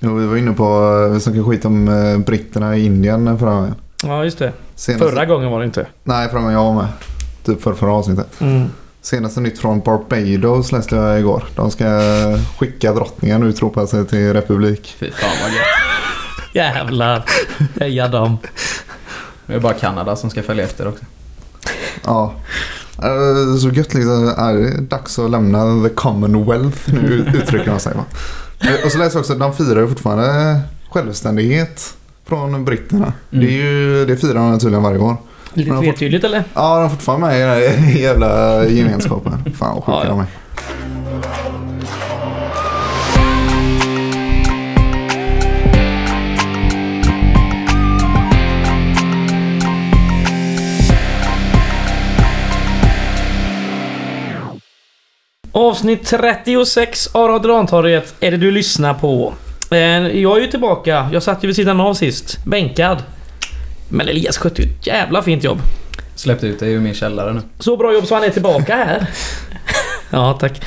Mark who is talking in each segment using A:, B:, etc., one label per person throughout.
A: Jo, vi var inne på, eh, vi snackade skit om eh, britterna i Indien förra gången.
B: Ja, just det.
A: Senaste,
B: Förra gången var det inte.
A: Nej, förra gången jag var med. Typ för förra avsnittet.
B: Mm.
A: Senaste nytt från Barbados läste jag igår. De ska skicka drottningen och utropa sig till republik.
C: Fy fan vad gött.
B: Jävlar. Heja dem.
C: Det är bara Kanada som ska följa efter också.
A: Ja. Eh, Så gött liksom. Är det dags att lämna the commonwealth nu uttrycker de sig va. Och så läser jag också att de firar ju fortfarande självständighet från britterna.
C: Mm.
A: Det, är ju, det firar de tydligen varje år.
B: Lite tvetydigt eller?
A: Ja, de är fortfarande med i den här jävla gemenskapen. Fan vad sjuka
B: Ja, ja.
A: de är.
B: Avsnitt 36 av Radioantorget är det du lyssnar på. Eh, Jag är ju tillbaka. Jag satt ju vid sidan av sist. Bänkad. Men Elias skötte ju ett jävla fint jobb.
C: Släppte ut dig ur min källare nu.
B: Så bra jobb så han är tillbaka här. ja, tack.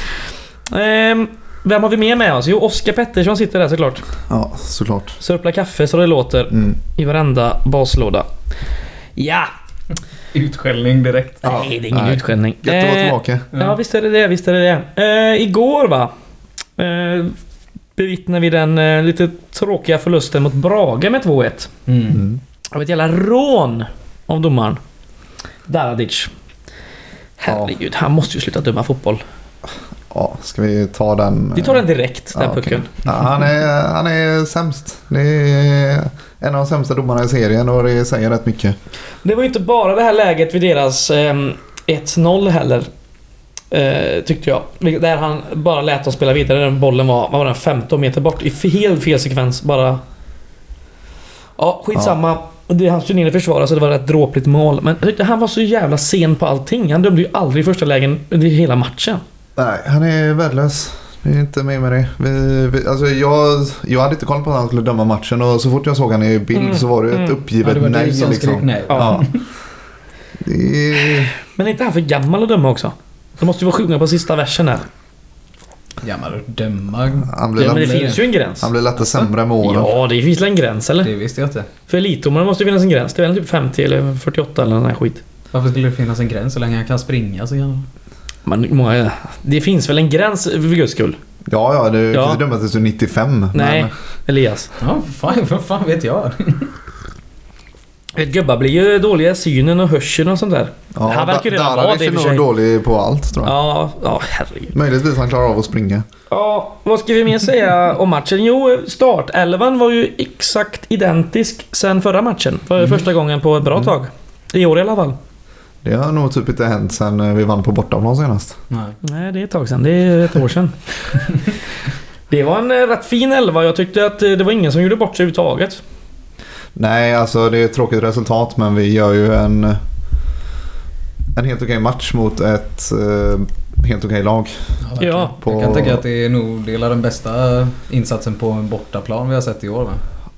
B: Ehm, vem har vi mer med oss? Jo, Oskar Pettersson sitter där såklart.
A: Ja, såklart.
B: Sörplar kaffe så det låter
A: Mm.
B: i varenda baslåda. Ja!
C: Utskällning direkt.
A: Ja,
B: nej, det är ingen
A: nej.
B: utskällning.
A: Gött att vara
B: Eh,
A: tillbaka.
B: Ja, visst är det det. Visst är det det. Eh, igår va. Eh, bevittnade vi den eh, lite tråkiga förlusten mot Brage med 2-1.
C: Mm.
A: Mm.
B: Av ett jävla rån av domaren. Daradic. Herregud, han måste ju sluta döma fotboll.
A: Ja, ska vi ta den?
B: Vi tar den direkt, den
A: Ja,
B: pucken.
A: Ja, han, är, han är sämst. Det är en av de sämsta domarna i serien och det säger rätt mycket.
B: Det var ju inte bara det här läget vid deras ehm, 1-0 heller. Eh, tyckte jag. Där han bara lät dem spela vidare. Den bollen var, vad var den, 15 meter bort. I helt fel sekvens. Bara... Ja, skitsamma. Det är hans turné i försvara så det var ett dråpligt mål. Men jag tyckte han var så jävla sen på allting. Han dömde ju aldrig i första lägen under hela matchen.
A: Nej, han är värdelös. Det är inte med med det. Vi, vi, alltså jag, jag hade inte koll på att han skulle döma matchen och så fort jag såg han i bild
B: Mm,
A: så var det ett
B: mm.
A: uppgivet
C: Ja, det var
A: nej.
C: som
A: liksom.
C: skrek nej.
A: Ja. Det är,
B: Men är inte han för gammal att döma också? Det måste ju vara sjunga på sista versen här.
C: Gammal att döma.
A: han, blir
B: Ja, men det
A: lätt,
B: finns ju en gräns.
A: han blir lätt sämre med åren.
B: Ja, det finns väl en gräns eller?
C: Det visste jag inte.
B: För elitdomare måste det finnas en gräns. Det är väl typ 50 eller 48 eller nån här skit.
C: Varför skulle det finnas en gräns så länge han kan springa så kan
B: Men många, det finns väl en gräns för guds skull?
A: Ja, ja, du
B: Ja.
A: kan ju döma tills du är 95.
B: Nej,
A: Men,
B: Elias.
C: Ja, fan, vad fan vet jag?
B: Vet, gubbar blir ju dåliga i synen och hörseln och sånt där.
A: ja,
B: Han verkar ju redan vara det i och för
A: nog
B: sig.
A: dålig på allt tror jag.
B: Ja, ja herregud.
A: Möjligtvis han klarar av att springa.
B: Ja, vad ska vi mer säga om matchen? Jo, startelvan var ju exakt identisk sen förra matchen. För första gången på ett bra tag. I år i alla fall.
A: Det har nog typ inte hänt sen eh, vi vann på bortaplan senast.
C: Nej.
B: Nej, det är ett tag sedan. Det är ett år sedan. det var en eh, rätt fin elva. Jag tyckte att eh, det var ingen som gjorde bort sig överhuvudtaget.
A: Nej, alltså det är ett tråkigt resultat men vi gör ju en, en helt okej match mot ett helt okej lag.
C: verkligen.
B: Ja.
A: På-
C: Jag kan tänka att det är nog det är den bästa insatsen på en bortaplan vi har sett i år. Va?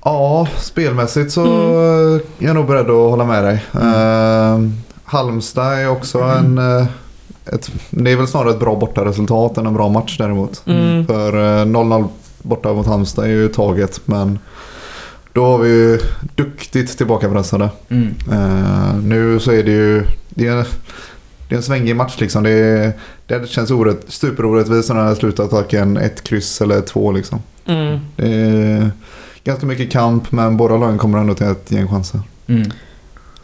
A: Ja, spelmässigt så
B: Mm.
A: är jag nog beredd att hålla med dig. Eh, Halmstad är också en... eh, ett, det är väl snarare ett bra bortaresultat än en bra match däremot.
B: Mm.
A: För eh, 0-0 borta mot Halmstad är ju taget men då var vi ju duktigt tillbakapressade.
C: Mm.
A: Eh, nu så är det ju... Det är, det är en svängig match liksom. Det, är, det känns orätt, superorättvist när den här slutattacken ett kryss eller två liksom.
B: Mm.
A: Det är ganska mycket kamp men båda lagen kommer ändå till ett gäng chanser.
C: Mm.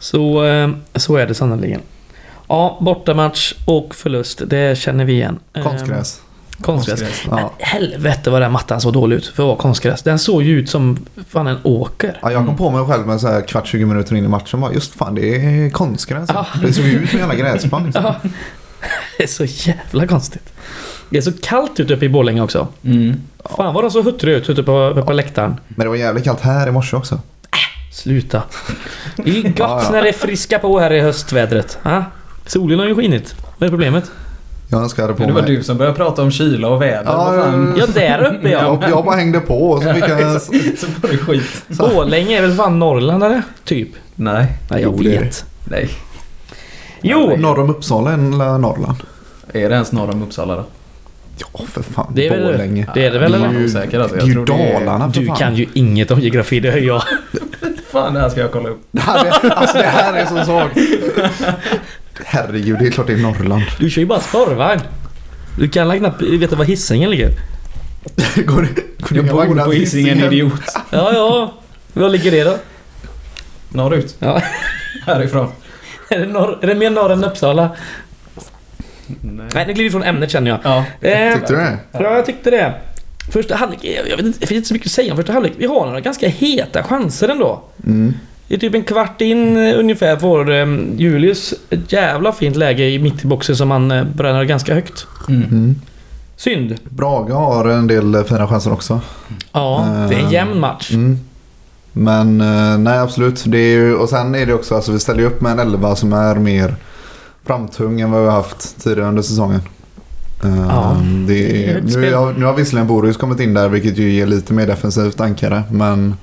B: Så, eh, så är det sannerligen. Ja, bortamatch och förlust. Det känner vi igen. Eh,
A: Konstgräs.
B: Konstgräs.
C: Konstgräs.
B: Men
A: Ja.
B: helvete vad den mattan såg dålig ut för att vara konstgräs. Den såg ju ut som fan en åker.
A: Ja, jag kom på mig själv med så här kvart 20 minuter in i matchen. Bara, just fan, det är konstgräs.
B: Ja.
A: Det såg ju ut som en jävla gräsplan. Liksom.
B: Ja. Det är så jävla konstigt. Det är så kallt ute uppe i Borlänge också.
C: Mm.
B: Fan vad de så huttriga ut ute på, på läktaren.
A: Men det var jävligt kallt här i morse också.
B: Sluta. Det är ju gott
A: Ja, ja.
B: när det friskar på här i höstvädret. Ha? Solen har ju skinit. Vad är problemet?
A: Jag hade på
C: Men det var
A: mig.
C: du som började prata om kyla och väder.
A: Ja,
C: Vad fan?
B: Ja, där uppe ja.
A: Jag, jag bara hängde på och så fick jag...
C: så får du skit.
B: Borlänge är väl fan Norrland eller? Typ.
C: Nej.
B: Nej, jag
A: Jo, det är
B: vet.
C: Nej.
B: Jo!
A: Norr om Uppsala eller Norrland?
C: Är det ens norr om Uppsala då?
A: Ja, för fan.
B: Det är väl-
A: Borlänge.
B: Det är det väl
A: Det är
B: eller?
A: ju,
C: Osäker, alltså.
A: det
C: Jag
A: är ju
C: det är-
A: Dalarna för
B: Du
A: fan.
B: kan ju inget om geografi, det hör jag.
C: Fan, det här ska jag kolla upp.
A: Det här är, alltså det här är så svagt. Herregud, det är klart det är Norrland.
B: Du kör ju bara spårvagn. Du kan knappt veta var Hisingen ligger?
A: Går, går
C: Jag bor på Hisingen, idiot.
B: Ja, ja. Var ligger det då?
C: Norrut.
B: Ja.
C: Härifrån.
B: Är det, norr, är det mer norr än Uppsala?
C: Nej.
B: Nej, det glider från ämnet känner jag.
C: Ja.
B: Eh,
A: Tyckte du det?
B: Ja, jag tyckte det. Första halvlek, jag vet inte, det finns inte så mycket att säga om första halvlek. Vi har några ganska heta chanser ändå.
A: Mm.
B: I typ en kvart in eh, ungefär får eh, Julius ett jävla fint läge i mitt i boxen som han eh, bränner ganska högt.
C: Mm.
A: Mm.
B: Synd.
A: Braga har en del fina chanser också.
B: Ja, det är en jämn match.
A: Mm. Men nej absolut. Det är ju, och sen är det också, alltså vi ställer ju upp med en elva som är mer framtung än vad vi har haft tidigare under säsongen.
B: Ja.
A: det
B: Det är
A: nu, har, nu har visserligen Boris kommit in där vilket ju ger lite mer defensivt ankare. Men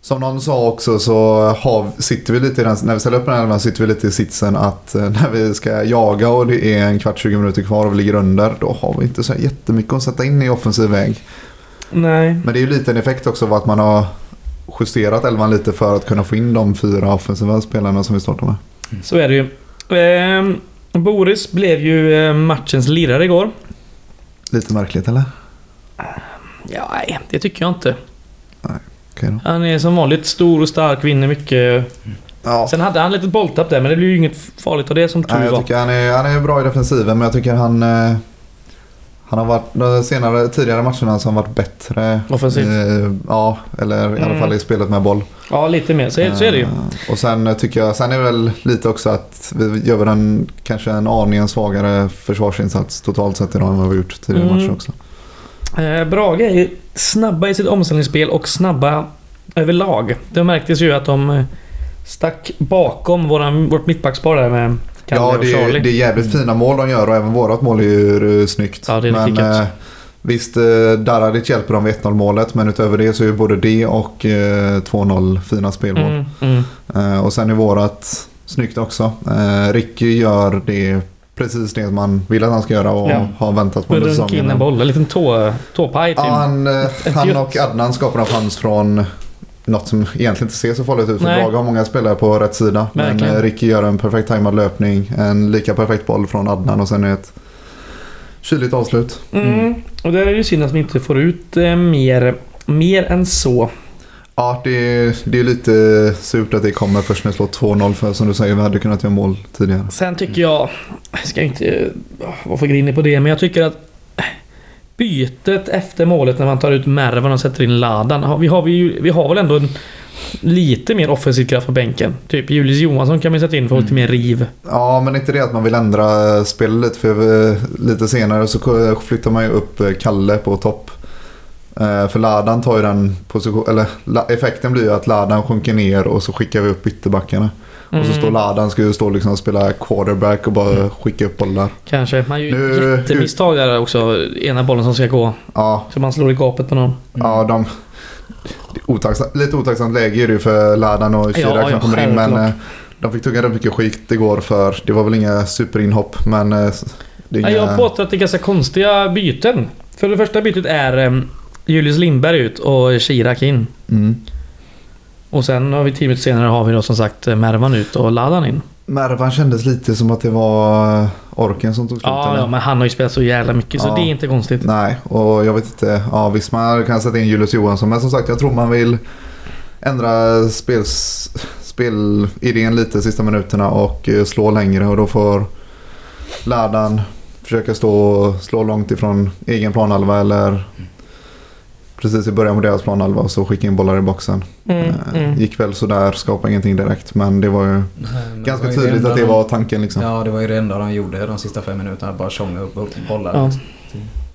A: som någon sa också så har, sitter vi lite i den, när vi ställer upp den här elvan sitter vi lite i sitsen att eh, när vi ska jaga och det är en kvart, 20 minuter kvar och vi ligger under då har vi inte så jättemycket att sätta in i offensiv väg.
B: Nej.
A: Men det är ju lite en effekt också av att man har justerat elvan lite för att kunna få in de fyra offensiva spelarna som vi startar med.
B: Så är det ju. Eh, Boris blev ju eh, matchens lirare igår.
A: Lite märkligt eller?
B: Ja, nej, det tycker jag inte.
A: Okej då.
B: Han är som vanligt stor och stark, vinner mycket.
A: Ja.
B: Sen hade han lite bolltapp där, men det blir ju inget farligt av det som tur
A: Nej, jag
B: var.
A: tycker han är, han är bra i defensiven men jag tycker han... Han har varit de senare, tidigare matcherna som varit bättre.
B: Offensivt.
A: Eh, ja, eller i alla
B: Mm.
A: fall i spelet med boll.
B: Ja, lite mer. Så, så är det ju.
A: Eh, och sen tycker jag, sen är det väl lite också att vi gör väl en kanske en aningen svagare försvarsinsats totalt sett idag än vad vi gjort tidigare
B: Mm.
A: matcher också.
B: Eh, Brage är snabba i sitt omställningsspel och snabba överlag. Det märktes ju att de eh, stack bakom våran, vårt mittbackspar där med Kalle
A: Ja,
B: och
A: det
B: Charlie.
A: är, det är jävligt fina mål de gör och även vårat mål är ju eh, snyggt.
B: Ja, det är
A: men eh, visst, eh, Daradic hjälper dem vid 1-0 målet men utöver det så är ju både det och eh, 2-0 fina spelmål.
B: Mm, mm.
A: Eh, och sen är vårat snyggt också. Eh, Ricky gör det precis det man vill att han ska göra och
B: Ja.
A: har väntat på under
B: Runk in en
A: säsongen.
B: boll, en liten tå, tåpaj typ.
A: Ja, han, eh, han och Adnan skapar en chans från något som egentligen inte ser så farligt ut. För. Braga har många spelare på rätt sida. Men
B: Verkligen.
A: eh, Ricky gör en perfekt tajmad löpning. En lika perfekt boll från Adnan och sen ett kyligt avslut.
B: Mm. Och där är det ju synd att vi inte får ut eh, mer, mer än så.
A: Ja, det är, det är lite surt att det kommer först när det slår 2-0 för som du säger, vi hade kunnat göra mål tidigare.
B: Sen tycker jag, jag ska inte eh, vara för grinig på det, men jag tycker att bytet efter målet när man tar ut Mervan och sätter in Ladan. Vi har, vi, vi har väl ändå en lite mer offensiv kraft på bänken. Typ Julius Johansson kan vi sätta in för lite mer riv.
A: Ja, men inte det att man vill ändra spelet lite. För eh, lite senare så flyttar man ju upp eh, Kalle på topp. Eh, För Ladan tar ju den position, eller effekten blir ju att Ladan sjunker ner och så skickar vi upp ytterbackarna. Och så
B: Mm.
A: står Ladan, ska ju stå liksom och spela quarterback och bara skicka upp bollar.
B: Kanske. Man gör ju jättemisstag där också. Ena bollen som ska gå.
A: Ja,
B: Så man slår i gapet på någon.
A: ja de... det är Otacksamt, lite otacksamt läge är det ju för Ladan och Chirac
B: Ja, ja,
A: som kommer in. Men
B: självklart.
A: eh, de fick tugga rätt mycket skit igår för det var väl inga superinhopp. Men eh, det är
B: Ja,
A: inga...
B: Jag påstår att det är ganska konstiga byten. För det första bytet är eh, Julius Lindberg ut och Chirac in.
A: Mm.
B: Och sen har vi tio minuter senare har vi då som sagt eh, Mervan ut och Ladan in.
A: Mervan kändes lite som att det var orken som tog slut.
B: Ja, ja, men han har ju spelat så jävla mycket så
A: Ja.
B: det är inte konstigt.
A: Nej, och jag vet inte. Ja, visst man kan sätta in Julius Johansson. Men som sagt, jag tror man vill ändra spels, spelidén lite sista minuterna och eh, slå längre. Och då får Ladan försöka stå och slå långt ifrån egen planhalva eller precis i början på deras planhalva och så skicka in bollar i boxen.
B: Mm,
A: Eh,
B: mm.
A: Gick väl sådär, skapade ingenting direkt. Men det var ju
C: Nej,
A: ganska
C: var ju
A: tydligt att det
C: de-
A: var tanken liksom.
C: Ja, det var ju det enda de gjorde de sista fem minuterna. Bara tjonga upp, upp bollar.
B: Ja.
C: liksom.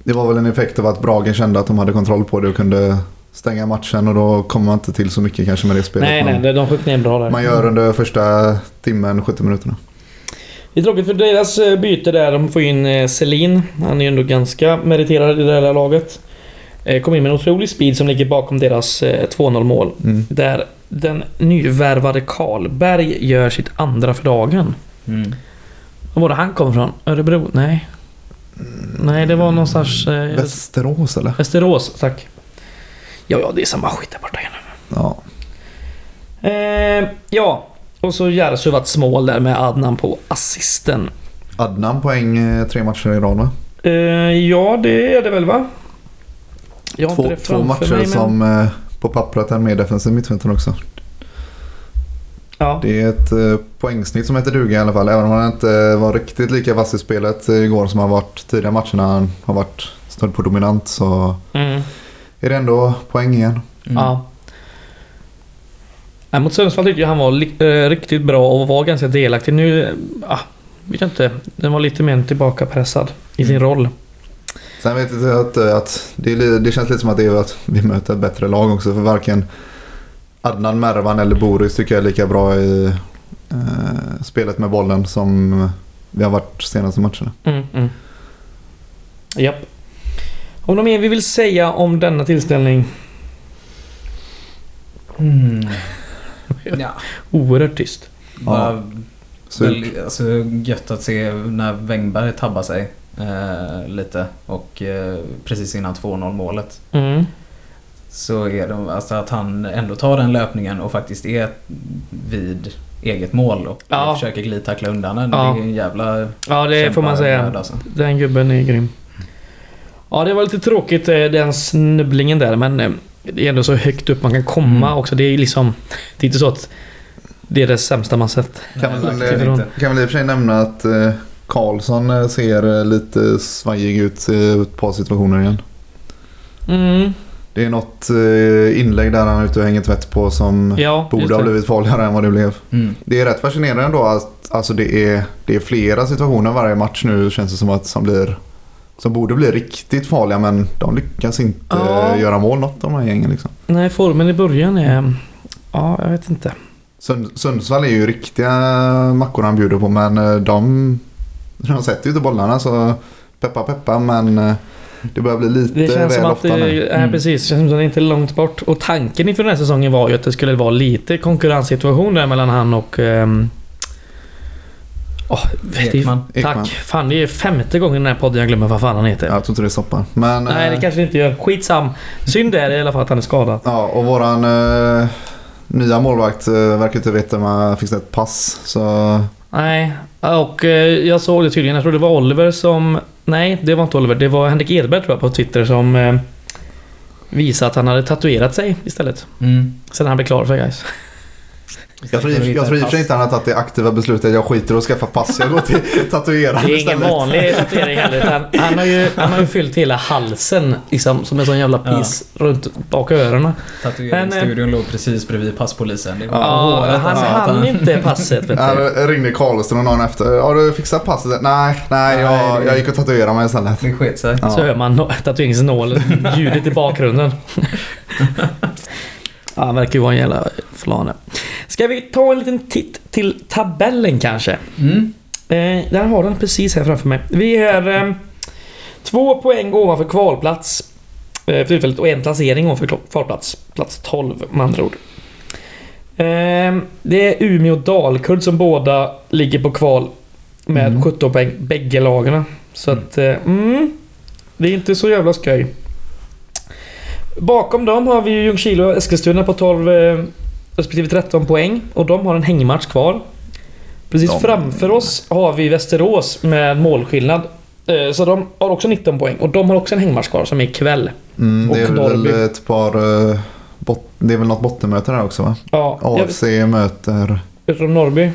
A: Det var väl en effekt av att Bragen kände att de hade kontroll på det och kunde stänga matchen och då kommer man inte till så mycket kanske med det spelet
B: Nej,
A: man,
B: nej, de- de sköt ner bra där.
A: man gör under första timmen, 70 minuterna.
B: Det är tråkigt för deras eh, byte där. De får in eh, Selin. Han är ju ändå ganska meriterad i det här laget. Eh, Kom in med en otrolig speed som ligger bakom deras eh, 2-0 mål.
A: Mm.
B: Där den nyvärvade Karlberg gör sitt andra för dagen.
C: Mm.
B: Och var det han kom från? Örebro? Nej. Nej, det var någonstans... Eh,
A: Västerås eller?
B: Västerås, tack. Ja, ja, det är samma skit där borta igen.
A: Ja.
B: Eh, ja, och så ett smål där med Adnan på assisten.
A: Adnan poäng eh, tre matcher i rad va?
B: Eh, ja, det är det väl va?
A: Två, två matcher
B: mig, men-
A: som eh, på pappret är mer defensiv mittfältare också.
B: Ja.
A: Det är ett eh, poängsnitt som heter duga i alla fall. Även om han inte var riktigt lika vass i spelet eh, igår som han varit tidigare matcherna. Han har varit stödd på dominant så
B: Mm.
A: är det ändå poäng igen.
C: Mm.
B: Ja. Nej, mot Sundsvall tyckte jag han var li- eh, riktigt bra och var ganska delaktig. Nu, eh, ah, vet jag inte. Den var lite mer tillbakapressad i sin roll.
A: Sen vet jag att, att det, det känns lite som att det är att vi möter ett bättre lag också. För varken Adnan, Mervan eller Boris tycker jag är lika bra i eh, spelet med bollen som vi har varit senaste matcherna.
B: Mm, mm. Japp. Om något mer vi vill säga om denna tillställning?
C: Mm. Ja,
B: Oerhört tyst.
C: bara
A: Så,
C: väl, alltså, gött att se när Wängberg tabbar sig eh, lite och eh, precis innan 2-0 målet.
B: Mm.
C: Så är det alltså att han ändå tar den löpningen och faktiskt är vid eget mål och
B: Ja.
C: försöker glidtackla undan den.
B: Ja.
C: Det är en jävla
B: Ja, det får man säga.
C: Alltså.
B: Den gubben är grym. Ja, det var lite tråkigt eh, den snubblingen där, men eh, det är ändå så högt upp man kan komma
C: Mm.
B: också. Det är liksom... Det är inte så att det är det sämsta man sett.
A: Väl- kan väl i och för sig nämna att eh, Karlsson eh, ser eh, lite svajig ut i ett par situationer igen.
B: Mm,
A: Det är något eh, inlägg där han är ute och hänger tvätt på som
B: ja,
A: borde ha blivit farligare än vad det blev.
C: Mm.
A: Det är rätt fascinerande ändå att alltså det, är, det är flera situationer varje match nu känns det som att som blir som borde bli riktigt farliga men de lyckas inte
B: Ja.
A: eh, göra mål något av de här gängen liksom.
B: Nej, formen i början är... Ja, jag vet inte.
A: Sund, Sundsvall är ju riktiga mackor han bjuder på men eh, de, de sätter ju inte bollarna så peppa peppa men eh, det börjar bli lite
B: Det känns
A: väl
B: som att
A: ofta
B: det
A: nu.
B: är
C: Mm.
B: precis. Det känns som att det inte är långt bort. Och tanken inför den här säsongen var ju att det skulle vara lite konkurrenssituation där mellan han och... Um,
C: Ekman.
A: Ekman.
B: Tack. Fan, det är femte gången i den här podden jag glömmer vad fan han heter.
A: Jag tror inte det stoppar. Men,
B: Nej, det
A: eh,
B: kanske det inte gör. Skitsam. Synd är det i alla fall att han är skadad.
A: Ja, och våran eh, nya målvakt eh, verkar inte veta om han fick ett pass. Så
B: Nej, och eh, jag såg det tydligen. Jag tror det var Oliver som... Nej, det var inte Oliver. Det var Henrik Edberg tror jag på Twitter som eh, visade att han hade tatuerat sig istället.
C: Mm.
B: Sen han blev klar för guys.
A: Jag tror, i- jag tror i och för sig inte han har tagit det aktiva beslutet. Jag skiter och skaffa pass. Jag går till tatueraren
B: Det är ingen
A: istället.
B: vanlig tatuering heller. Utan han, har ju, han har ju fyllt hela halsen liksom, som en sån jävla pis runt bak öronen.
C: Tatueringsstudion låg precis bredvid passpolisen. Det var
B: Ja,
C: håret
B: han
C: att
B: hann inte passet vet
A: Ja,
B: du.
A: Jag ringde Karlström någon efter. Har du fixat passet? Nej, nej, jag, jag gick och tatuerade mig istället.
C: Det sket sig.
A: Ja.
B: Så hör man tatueringsnålen, ljudet i bakgrunden. Ja, han verkar ju vara en jävla flane. Ska vi ta en liten titt till tabellen kanske?
C: Mm.
B: Eh, där har den precis här framför mig. Vi är eh, två poäng ovanför kvalplats eh, för tillfället och en placering ovanför kval- kvalplats. Plats 12 med andra ord. Eh, det är Umeå och Dalkurd som båda ligger på kval med
C: Mm.
B: 17 poäng, bägge lagarna. Så
C: Mm.
B: att, eh, mm, det är inte så jävla skoj. Bakom dem har vi ju Ljungskile och Eskilstuna på 12 eh, respektive 13 poäng. Och de har en hängmatch kvar. Precis
A: De-
B: framför oss har vi Västerås med målskillnad. Eh, Så de har också 19 poäng och de har också en hängmatch kvar som är ikväll.
A: Mm, det är
B: Och
A: väl
B: Norrby.
A: ett par... eh, Bot, det är väl något bottenmöte där också va?
B: Ja, jag
A: AFC möter...
B: vet från Norrby,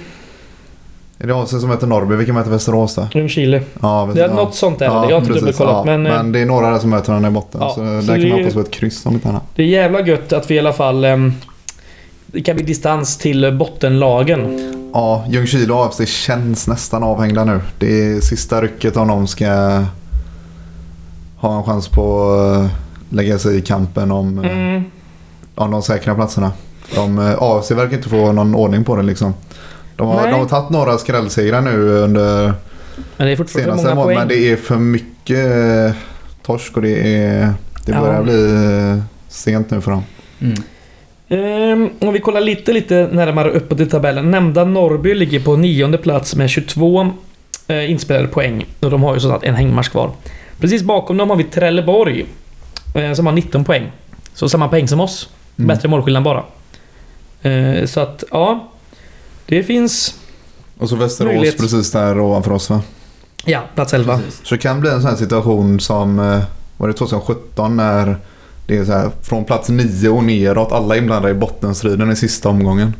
A: Är det AFC som möter Norrby? Vilka möter Västerås då?
B: Ljungskile.
A: Ja,
B: Det är något sånt där. jag har inte dubbelkollat
A: ja.
B: men, eh,
A: men det är några där som möter varandra i botten.
B: Ja,
A: så
B: så
A: där
B: det
A: kan man
B: är-
A: hoppas på ett kryss om inte annat.
B: det är jävla gött att vi i alla fall... ehm, Det kan bli distans till bottenlagen.
A: Ja, Ljungskile och AFC känns nästan avhängda nu. Det är sista rycket om de ska ha en chans på att eh, lägga sig i kampen om, eh,
B: Mm.
A: om de säkra platserna. De, AFC verkar inte få någon ordning på det liksom. De har,
B: Nej.
A: de har tagit några skrällsegrar nu under
B: Men det är fortfarande
A: senaste
B: många
A: månaden.
B: poäng.
A: Men det är för mycket eh, torsk och det, är, det
B: Ja.
A: börjar bli eh, sent nu för dem.
C: Mm.
B: Ehm, om vi kollar lite, lite närmare uppåt i tabellen. Nämnda Norrby ligger på nionde plats med 22 eh, inspelade poäng. Och de har ju sådant en hängmatch kvar. Precis bakom dem har vi Trelleborg. Eh, som har 19 poäng. Så samma poäng som oss.
A: Mm.
B: Bättre målskillnad bara. Eh, så att, ja. Det finns...
A: Och så Västerås
B: Möjligt.
A: precis där ovanför oss va?
B: Ja, plats 11.
C: Precis.
A: Så det kan bli en sån här situation som eh, var det 2017 när det är så här från plats 9 och neråt. Alla är inblandade i bottenstriden i sista omgången.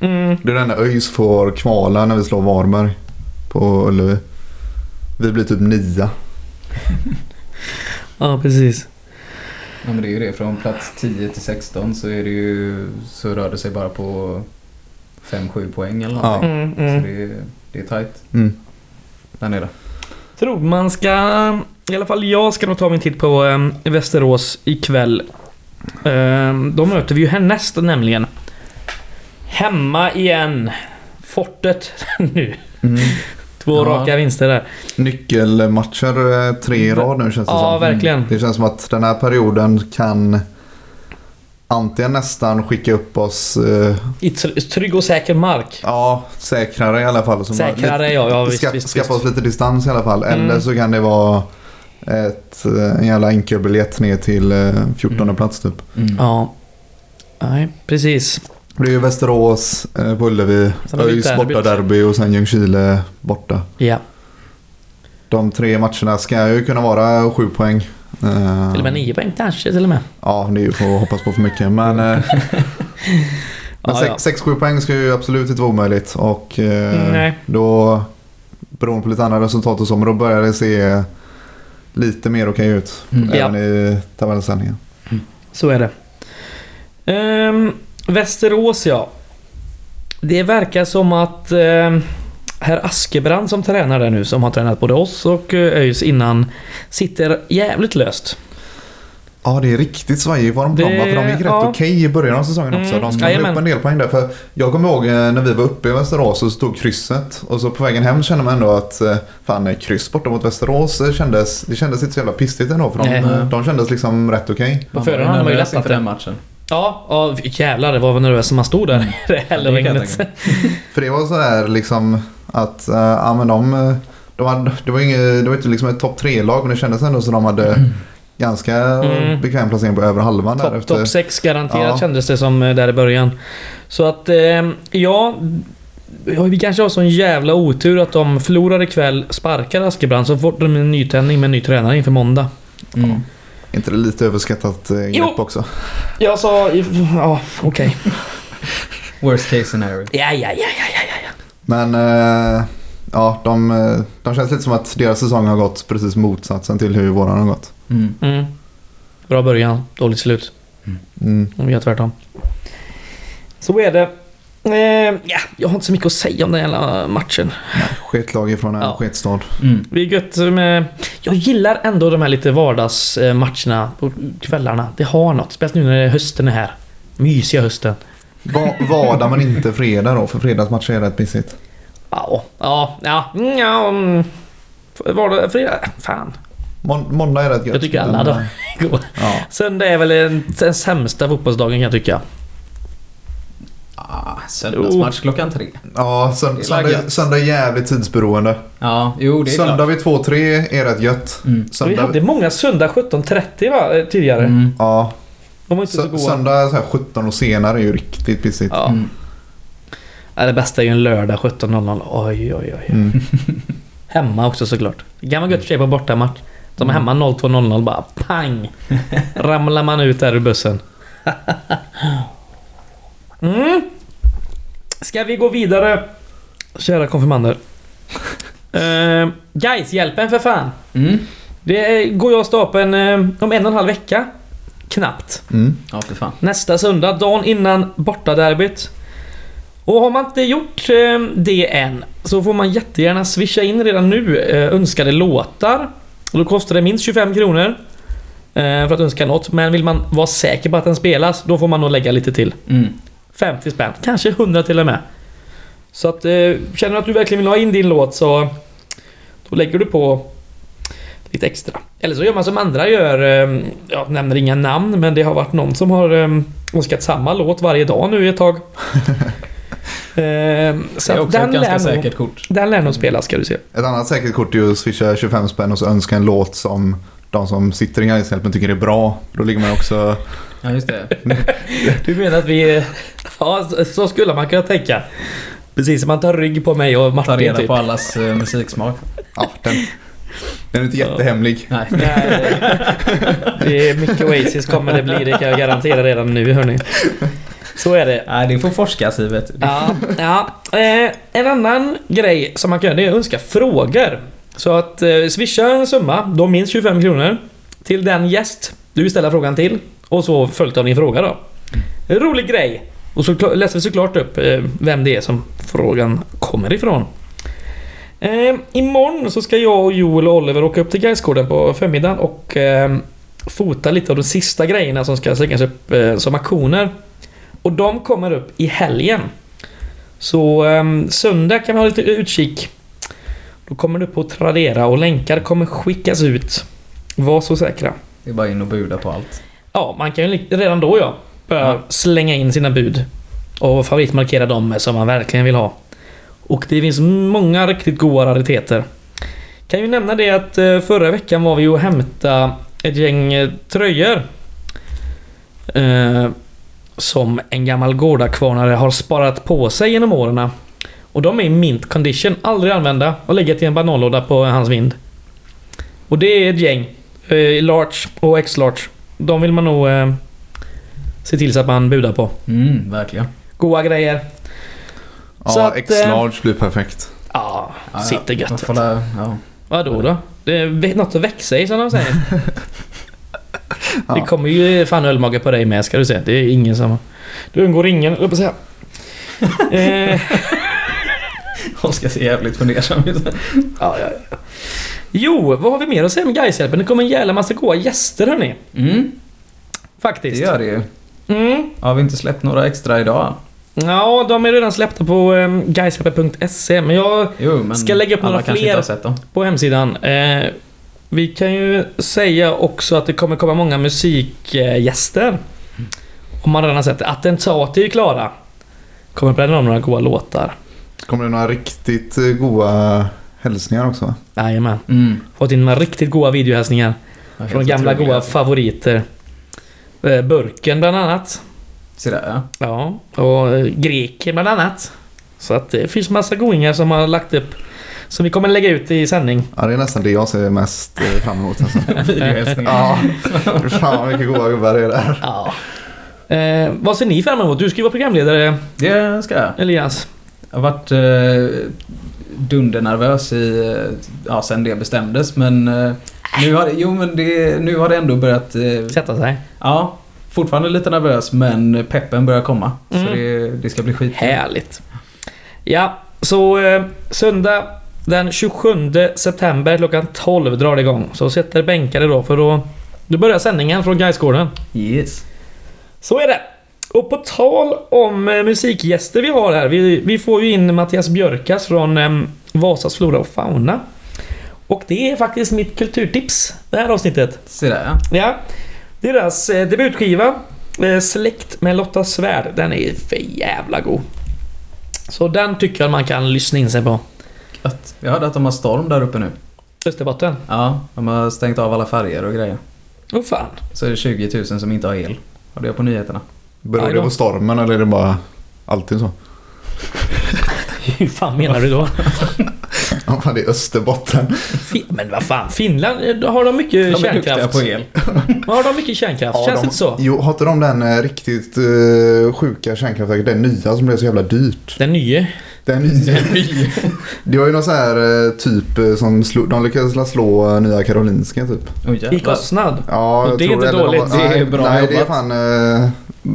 B: Mm.
A: Det är den där ÖIS får kvala när vi slår Varberg på Ullevi. Vi blir typ nia.
B: Ja, precis.
C: Ja men det är ju det. Från plats 10 till 16 så är det ju... Så rör det sig bara på 5-7 poäng eller någonting.
B: Mm,
C: Så
B: mm.
C: det är, det är tajt
A: Mm.
C: där nere.
B: Tror man ska... I alla fall jag ska nog ta min titt på um, Västerås ikväll. Um, då möter vi ju härnäst nämligen. Hemma igen. Fortet nu.
A: Mm.
B: Två
C: Ja.
B: raka vinster där.
A: Nyckelmatcher eh, tre i rad nu känns det
B: Ja,
A: som.
B: verkligen.
A: Det känns som att den här perioden kan antingen nästan skicka upp oss, eh,
B: I tr- trygg och säker mark.
A: ja säkrare i alla fall. Så
B: Säkrare, ja. ja visst,
A: ska,
B: visst,
A: skaffa
B: visst.
A: oss lite distans i alla fall.
B: Mm.
A: Eller så kan det vara ett, eh, en jävla enkelbiljett ner till eh, 14
C: Mm.
A: plats typ.
C: Mm.
B: Ja. Nej, precis.
A: Det är ju Västerås eh, Ullevi, ÖIS borta derby och sen Ljungskile borta.
B: Ja.
A: De tre matcherna ska ju kunna vara sju poäng. Eh,
B: Till och med nio poäng kanske till och med.
A: Ja, det är ju för att hoppas på för mycket. Men, eh, men
B: Ja, ja.
A: 6-7 poäng ska ju absolut inte vara omöjligt. Och eh,
B: Nej.
A: då, beroende på lite andra resultat och så, men då börjar det se lite mer okej ut.
C: Mm.
B: Ja.
A: Även i tabellställningen.
B: Så är det. Ehm, Västerås ja. Det verkar som att ehm, herr Askebrand som tränar där nu, som har tränat både oss och eh, ÖIS innan, sitter jävligt löst.
A: Ja, det är riktigt svajig form på
B: Det-
A: dem. va? För de gick rätt
B: ja.
A: okej i början av säsongen också.
B: Mm,
A: De ska
B: jajamän.
A: upp en del poäng där. För jag kommer ihåg eh, när vi var uppe i Västerås och stod krysset. Och så på vägen hem kände man ändå att eh, fan, kryss borta mot Västerås kändes, det kändes inte så jävla pistigt ändå. För de,
B: Nej.
A: de kändes liksom rätt okej.
B: På förhand
C: var
B: hade man ju lättat det.
C: den matchen.
B: Ja, ja jävlar det var vad nervös man stod där i det
C: det tänka
A: För det var så här liksom att, uh, ja men de, eh, de hade, det var inget, det var inte liksom ett topp tre-lag men det kändes ändå som de hade ganska
B: Mm.
A: bekväm placering på över halvan där
B: Topp top 6 garanterat
A: Ja.
B: kändes det som eh, där i början. Så att, ja... ja, Vi kanske har sån jävla otur att de förlorar ikväll, sparkar Askebrand, så får de en nytändning med en ny tränare inför måndag.
C: Mm.
A: inte det lite överskattat eh, grepp
B: Jo.
A: också?
B: Jag sa... Ja, okej.
C: Worst case scenario.
B: Ja, ja, ja, ja, ja, ja, ja.
A: Men eh, ja, de, eh, de känns lite som att deras säsong har gått precis motsatsen till hur våran har gått.
C: Mm.
B: Mm. Bra början, dåligt slut.
A: Mm.
B: Om vi gör tvärtom. Så är det. Eh, ja, jag har inte så mycket att säga om den jävla matchen.
A: Sketlag ifrån en
B: Ja.
A: sketstad.
C: Mm.
B: Det är gött med... Jag gillar ändå de här lite vardagsmatcherna på kvällarna. Det har något. Speciellt nu när hösten är här. Mysiga hösten.
A: Va, vardag men inte fredag då, för fredagsmatcher är rätt pissigt.
B: Ja, ja, ja, mm, ja. Vardag, fredag, fan.
A: Mån- måndag är rätt gött.
B: Jag tycker alla dagar är goda.
A: Ja.
B: Söndag är väl en, den sämsta fotbollsdagen kan jag tycka.
C: Ah, söndagsmatch klockan tre.
A: Ja, sönd- söndag, söndag är jävligt tidsberoende.
C: Ja, jo det är
A: Söndag
C: klart.
A: vid 2-3 är rätt gött.
C: Mm.
B: Vi
A: Söndag,
B: hade många söndag 17.30 va, tidigare.
C: Mm.
A: ja,
B: De var inte så goda.
A: söndag så här 17 och senare är ju riktigt pissigt.
B: Ja.
C: Mm.
B: Ja, det bästa är ju en lördag 17.00. Oj, oj, oj.
A: Mm.
B: Hemma också såklart. Det kan vara gött för sig på bortamatch. De är hemma 02.00 bara pang! Ramlar man ut där ur bussen. mm. Ska vi gå vidare? Kära konfirmander. Uh, guys, hjälpen för fan!
C: Mm.
B: Det går jag av stapeln eh, om en och en halv vecka. Knappt.
A: Mm.
C: Ja, för fan.
B: Nästa söndag, dagen innan bortaderbyt. Och har man inte gjort eh, det än så får man jättegärna swisha in redan nu eh, önskade låtar. Och då kostar det minst 25 kronor. Eh, för att önska något. Men vill man vara säker på att den spelas, då får man nog lägga lite till.
C: Mm.
B: 50 spänn, kanske 100 till och med. Så att känner du att du verkligen vill ha in din låt så då lägger du på lite extra. Eller så gör man som andra gör. Eh, jag nämner inga namn men det har varit någon som har eh, önskat samma låt varje dag nu i ett tag. Så
C: Det är också
B: den
C: ett ganska
B: lär, nog,
C: säkert kort.
B: den lär nog spelas ska du se.
A: Ett annat säkert kort är ju att swisha 25 spänn och så önska en låt som de som sitter i Gaishjälpen tycker är bra. Då ligger man också...
C: Ja, just det.
B: Du menar att vi... Ja, så- skulle man kunna tänka. Precis som man tar rygg på mig och Martin
C: reda
B: typ.
C: på allas eh, musiksmak.
A: Ja, den, den är inte jättehemlig.
C: Nej.
B: Nej, det är mycket Oasis kommer det bli, det kan jag garantera redan nu hörni. Så är det.
C: Nej, det får forskas i vet du.
B: Ja, ja. Eh, en annan grej som man kan göra det är att önska frågor. Så att eh, swisha en summa, då minst 25 kronor, till den gäst du vill ställa frågan till. Och så följt av din fråga då. Rolig grej. Och så läser vi såklart upp eh, vem det är som frågan kommer ifrån. Eh, imorgon så ska jag och Joel och Oliver åka upp till Gaisgården på förmiddagen och eh, fota lite av de sista grejerna som ska slängas upp eh, som aktioner. Och de kommer upp i helgen. Så um, söndag kan vi ha lite utkik. Då kommer det upp på Tradera och länkar kommer skickas ut. Var så säkra.
C: Det är bara in och buda på allt.
B: Ja, man kan ju redan då ja, börja
C: Ja.
B: slänga in sina bud. Och favoritmarkera dem som man verkligen vill ha. Och det finns många riktigt goda rariteter. Kan ju nämna det att eh, förra veckan var vi och hämta ett gäng eh, tröjor. Eh, som en gammal gårdakvarnare har sparat på sig genom åren. Och de är i mint condition, aldrig använda och legat i en bananlåda på hans vind. Och det är ett gäng. Eh, large och X-large. De vill man nog eh, se till så att man budar på.
C: Mm, verkligen.
B: Goa grejer. Så
A: Ja, X-large blir perfekt.
B: Ja,
C: Ja,
B: sitter
C: ja.
B: gött.
C: Får la- ja.
B: Vadå då? Det är något att växa i som de säger.
A: Ja.
B: Det kommer ju fan ölmage på dig med ska du se. Det är ingen som... Du undgår ingen, jag på säga. eh,
C: Oskar ser jävligt fundersam ut.
B: ja, ja, ja. Jo, vad har vi mer att säga om Gaishjälpen? Det kommer en jävla massa goa gäster hörni.
C: Mm, det
B: Faktiskt.
C: gör det ju.
B: Mm.
C: Har vi inte släppt några extra idag?
B: Ja, de är redan släppta på um, gaishjälpen.se men jag
C: Jo, men
B: Ska lägga upp några
C: kanske
B: fler. på hemsidan. Eh, vi kan ju säga också att det kommer komma många musikgäster. Om man redan har sett det. Attentat är ju klara. Kommer bränna om några goa låtar.
A: Kommer det några riktigt eh, goa hälsningar också?
B: Jajamän.
C: Mm.
B: Fått in några riktigt goa videohälsningar. Från gamla goa favoriter. Eh, Burken bland annat.
C: Se där ja.
B: Ja, och eh, Greken bland annat. Så att det finns massa goingar som har lagt upp. Som vi kommer lägga ut i sändning.
A: Ja, det är nästan det jag ser mest eh, fram emot. Alltså. Ja, fan vilka goa gubbar det är där.
B: Ja. Eh, vad ser ni fram emot? Du ska ju vara programledare
C: Det ska jag.
B: Elias.
C: Jag har varit eh, dundernervös i, eh, ja, sen det bestämdes men eh, nu har, det- jo, men det, nu har det ändå börjat... Eh,
B: Sätta sig.
C: ja, fortfarande lite nervös men peppen börjar komma.
B: Mm.
C: Så det, det ska bli skit.
B: Härligt. Ja, så eh, söndag den 27 september klockan 12 drar det igång. Så sätter bänkare då för då, då börjar sändningen från Gaisgården.
C: Yes.
B: Så är det. Och på tal om eh, musikgäster vi har här. Vi, vi får ju in Mattias Björkas från eh, Vasas Flora och Fauna. Och det är faktiskt mitt kulturtips det här avsnittet.
C: Se där ja.
B: Ja. Deras eh, debutskiva eh, Släkt med Lotta Svärd. Den är för jävla god. Så den tycker jag man kan lyssna in sig på.
C: Gött. Jag hörde att de har storm där uppe nu.
B: Österbotten.
C: Ja, de har stängt av alla färger och grejer.
B: Åh fan.
C: Så är det 20 000 som inte har el. Och det på nyheterna.
A: Beror det på stormen eller är det bara alltid så?
B: Hur fan menar du då?
A: Ja, fan, det är Österbotten.
B: Men vad fan, Finland, eh, har de mycket
C: De
B: kärnkraft?
C: på el.
B: Har de mycket kärnkraft? Känns det
A: de,
B: inte så?
A: Jo, har inte de den eh, riktigt eh, sjuka kärnkraftverket? Den nya som blev så jävla dyrt.
B: Den nya.
A: Den nya. det var ju någon så här typ som slog, de lyckades slå Nya Karolinska typ.
C: Oh,
B: I kostnad?
A: Ja,
B: Och
A: jag
B: det är inte
A: eller de
B: dåligt,
A: var-
C: det är
A: nej,
C: bra
A: Nej, det är
C: jobbat.
A: fan... eh,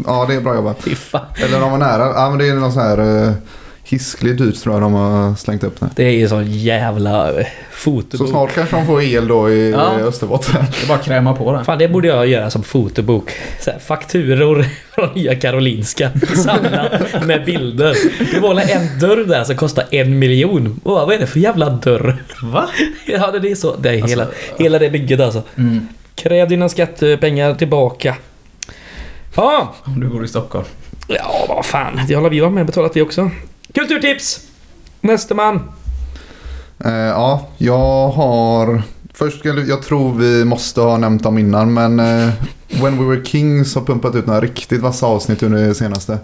A: Ja, det är bra jobbat.
B: Fy fan.
A: Eller de var nära. Ja, men det är någon så här uh, hiskligt dyrt tror jag de har slängt upp nu.
B: Det är ju sån jävla eh, fotobok.
A: Så snart kanske de får el då i
C: Ja.
A: Österbotten.
C: Det är bara att kräma på den.
B: Fan, det borde jag göra som fotobok. Så här, fakturor från Nya Karolinska. Samlat med bilder. Det var väl en dörr där som kostar en miljon. Och vad är det för jävla dörr?
C: Va?
B: Ja, det är så. Det är
C: Alltså,
B: hela, hela det bygget alltså.
C: Mm.
B: Kräv dina skattepengar tillbaka. Ja,
C: Om du bor i Stockholm.
B: ja vad fan. Det har vi varit med och betalat det också. Kulturtips! Nästa man.
A: Eh, ja, jag har... Först, jag tror vi måste ha nämnt dem innan men eh, When We Were Kings har pumpat ut några riktigt vassa avsnitt under det senaste.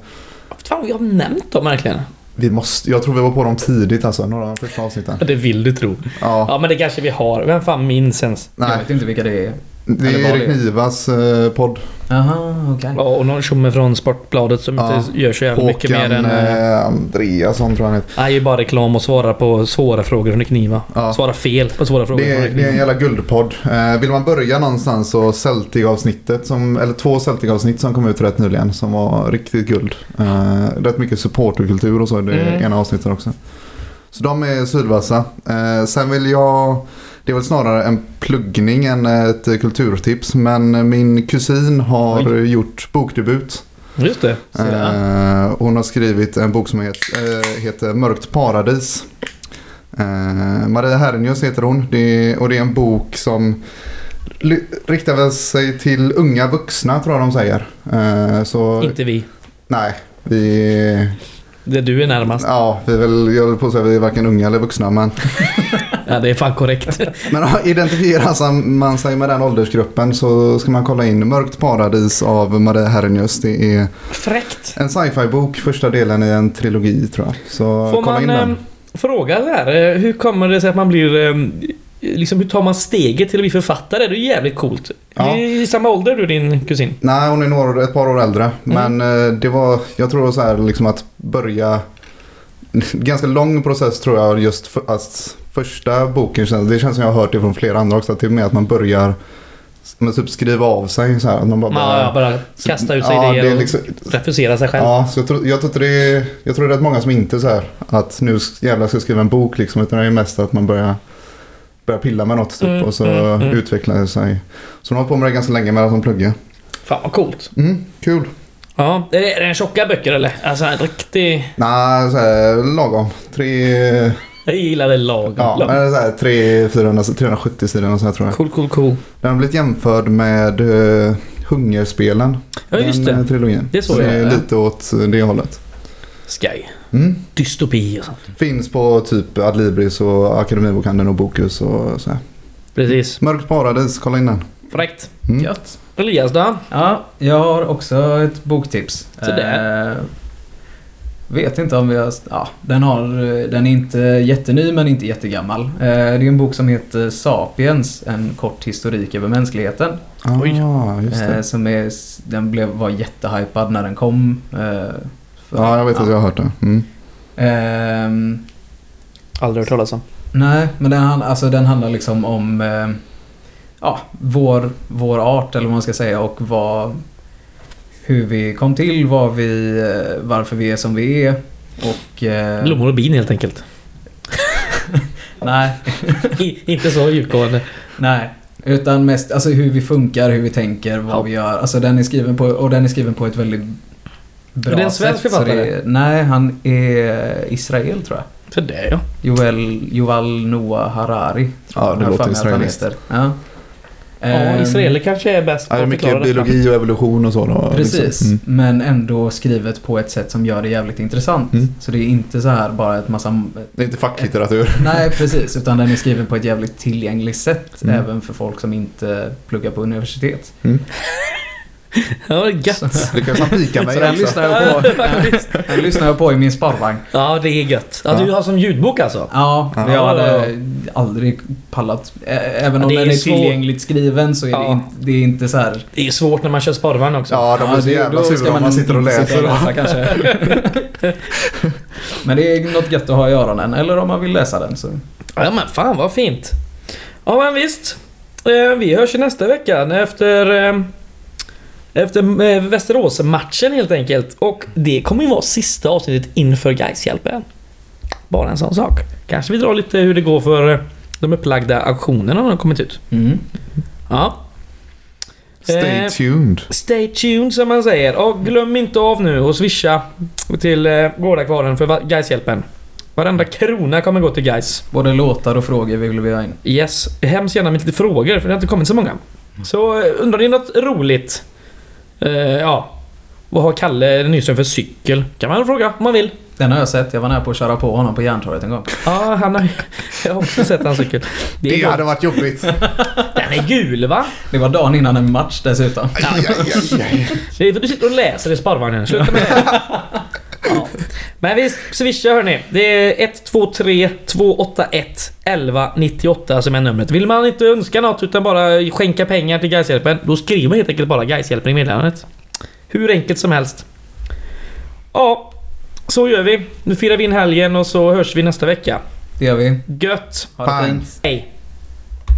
B: Fan, vi har nämnt dem verkligen.
A: Vi måste, jag tror vi var på dem tidigt alltså, några av de första avsnitten.
B: Ja, Det vill du tro.
A: Ja,
B: Ja, men det kanske vi har. Vem fan minns ens?
C: Jag
A: nej.
C: vet inte vilka det är.
A: Det är Erik Nivas eh, podd.
C: Jaha, okej.
B: Ja, och någon tjomme från Sportbladet som
A: Ja.
B: inte gör så jävla mycket mer än... eh,
A: eh, Andreasson tror jag han heter.
B: Han gör bara reklam och svarar på svåra frågor från Kniva.
A: Ja.
B: Svara fel på svåra frågor
A: Det är, det är en jävla guldpodd. Eh, vill man börja någonstans så Celtic-avsnittet, som, eller två Celtic-avsnitt som kom ut rätt nyligen som var riktigt guld. Eh, rätt mycket supporterkultur och så i det
B: Mm.
A: ena avsnittet också. Så de är sylvassa. Eh, sen vill jag, det är väl snarare en pluggning än ett kulturtips, men min kusin har gjort bokdebut.
B: Just det.
A: Eh, hon har skrivit en bok som heter, eh, heter Mörkt paradis. Eh, Maria Hernius heter hon det är, och det är en bok som riktar väl sig till unga vuxna tror jag de säger. Eh, så
B: Inte vi.
A: nej, vi,
B: Det du är närmast.
A: ja, vi är väl, jag vill på att säga vi är varken unga eller vuxna men,
B: Ja, det är fan korrekt.
A: men identifierar man sig med den åldersgruppen så ska man kolla in Mörkt paradis av Maria Hernius. Det är
B: Fräckt.
A: en sci-fi bok, första delen i en trilogi tror jag. Så
B: Får
A: kolla in
B: man
A: den.
B: eh, fråga där? eh, Hur kommer det sig att man blir... eh, Liksom hur tar man steget till att bli författare? Det är ju jävligt coolt.
A: Ja.
B: I, samma ålder du din kusin?
A: Nej, hon är några, ett par år äldre.
B: Mm.
A: Men eh, det var, jag tror så här liksom att börja... Ganska lång process tror jag just för, att första boken känns, det känns som jag har hört det från flera andra också, att det är med att man börjar men typ skriva av sig så här. Att man bara,
B: Ja, ja, bara kasta ut sig
A: ja,
B: idéer och
A: liksom,
B: refusera sig själv.
A: Ja, så jag tror, jag, tror det är, jag tror det är rätt många som inte så här att nu jävlar ska jag skriva en bok liksom. Utan det är mest att man börjar, börjar pilla med något typ
B: Mm,
A: och så
B: mm, mm.
A: utvecklar det sig. Så hon har hållit på med det ganska länge med att hon pluggar.
B: Fan vad coolt.
A: Mm, kul.
B: Ja, är det, är det en tjocka böcker eller? Alltså en riktig...
A: Nej, så här, lagom. Tre,
B: Jag gillar det lagom.
A: ja, men så här, tre, 400, 370 sidor och så här, tror jag.
B: Cool, cool, cool.
A: Den har blivit jämförd med uh, Hungerspelen.
B: Ja, just
A: den,
B: det.
A: eh, Trilogin.
B: Det såg
A: så
B: jag,
A: det är
B: ja.
A: lite åt det hållet.
B: Sky.
A: Mm.
B: Dystopi och sånt.
A: Finns på typ Adlibris och Akademibokhandeln och Bokus och så här.
B: Precis.
A: Mörkt paradis, kolla in den.
B: Fräckt.
A: Mm.
C: Gött.
B: Elias då?
C: Ja, jag har också ett boktips.
B: Så där.
C: Eh, vet inte om vi har... Ja, den, har, den är inte jätteny men inte jättegammal. Eh, det är en bok som heter Sapiens, en kort historik över mänskligheten.
B: Oj.
A: Ah, just
C: Eh,
A: det.
C: som är, den blev, var jättehypad när den kom. Eh, för-
A: Ja, jag vet att jag har hört det. Mm.
C: Ehm,
B: Aldrig hört talas om.
C: Nej, men den, han- alltså, den handlar liksom om eh, ja, vår, vår art eller vad man ska säga och vad, hur vi kom till, vad vi, eh, varför vi är som vi är. Och... Eh,
B: Blommor och bin helt enkelt.
C: nej,
B: I, inte så djupgående.
C: nej. Utan mest alltså, hur vi funkar, hur vi tänker, vad
B: Ja.
C: vi gör. Alltså, den är skriven på, och den är skriven på ett väldigt bra
B: Är det en svensk
C: sätt.
B: författare?
C: nej, han är Israel tror jag.
B: Så det ja.
C: Joel, Yuval Noah Harari.
A: Ja, det låter israeliskt.
C: Ja.
B: Ja,
C: Ehm,
B: israeler kanske är bäst
A: är
B: att
A: mycket
B: detta.
A: biologi och evolution och så. Då,
C: Precis,
A: Liksom. Mm.
C: men ändå skrivet på ett sätt som gör det jävligt intressant.
A: Mm.
C: Så det är inte så här bara ett massa...
A: Det är inte facklitteratur.
C: Nej, precis. Utan den är skriven på ett jävligt tillgängligt sätt.
A: Mm.
C: Även för folk som inte pluggar på universitet.
B: Ja, det är gött.
A: Det kanske han pikar mig
C: Så den lyssnar, jag på, den lyssnar jag på i min sparvagn.
B: Ja, det är gött. Ja,
A: Ja.
B: du har som ljudbok alltså?
C: Ja,
A: Ja.
C: jag hade aldrig pallat. Även
B: Ja,
C: om
B: det är
C: den är tillgängligt skriven så är det,
B: Ja.
C: inte, det är inte så här...
B: Det är svårt när man kör spårvagn också.
A: Ja, de blir så
C: det-
A: jävla
C: då ska
A: sura om man sitter och läser.
C: sitta och läsa kanske. Men det är något gött att ha i öronen. Eller om man vill läsa den så...
B: Ja men fan vad fint. Ja men visst. Eh, Vi hörs ju nästa vecka efter... Efter eh, Västerås-matchen helt enkelt. Och det kommer ju vara sista avsnittet inför Gaishjälpen. Bara en sån sak. Kanske vi drar lite hur det går för eh, de upplagda auktionerna när de har kommit ut.
C: Mm.
B: Ja.
A: Stay
B: Eh,
A: tuned.
B: Stay tuned som man säger. Och glöm inte av nu och swisha till eh, Gårdakvarnen för Gaishjälpen. Varenda krona kommer gå till Gais.
C: Både låtar och frågor vill vi ha in.
B: Yes, hemskt gärna med lite frågor för det har inte kommit så många. Så undrar ni något roligt? Eh, ja. Vad har Kalle Nyström för cykel? Kan man fråga om man vill.
C: Den har jag sett. Jag var nära på att köra på honom på Järntorget en gång.
B: Ja, han har Jag har också sett hans cykel. Det
A: Det hade varit jobbigt.
B: Den är gul va?
C: Det var dagen innan en match dessutom.
A: Aj, aj, aj, aj.
B: Det är för att du sitter och läser i sparvagnen. Sluta med det. Ja. Men visst, swisha hörni. Det är 123 281 11 98 som är numret. Vill man inte önska något utan bara skänka pengar till Gaishjälpen då skriver man helt enkelt bara Gaishjälpen i meddelandet. Hur enkelt som helst. Ja, så gör vi. Nu firar vi in helgen och så hörs vi nästa vecka.
C: Det gör vi.
B: Gött!
C: Ha det fint.
B: Hej!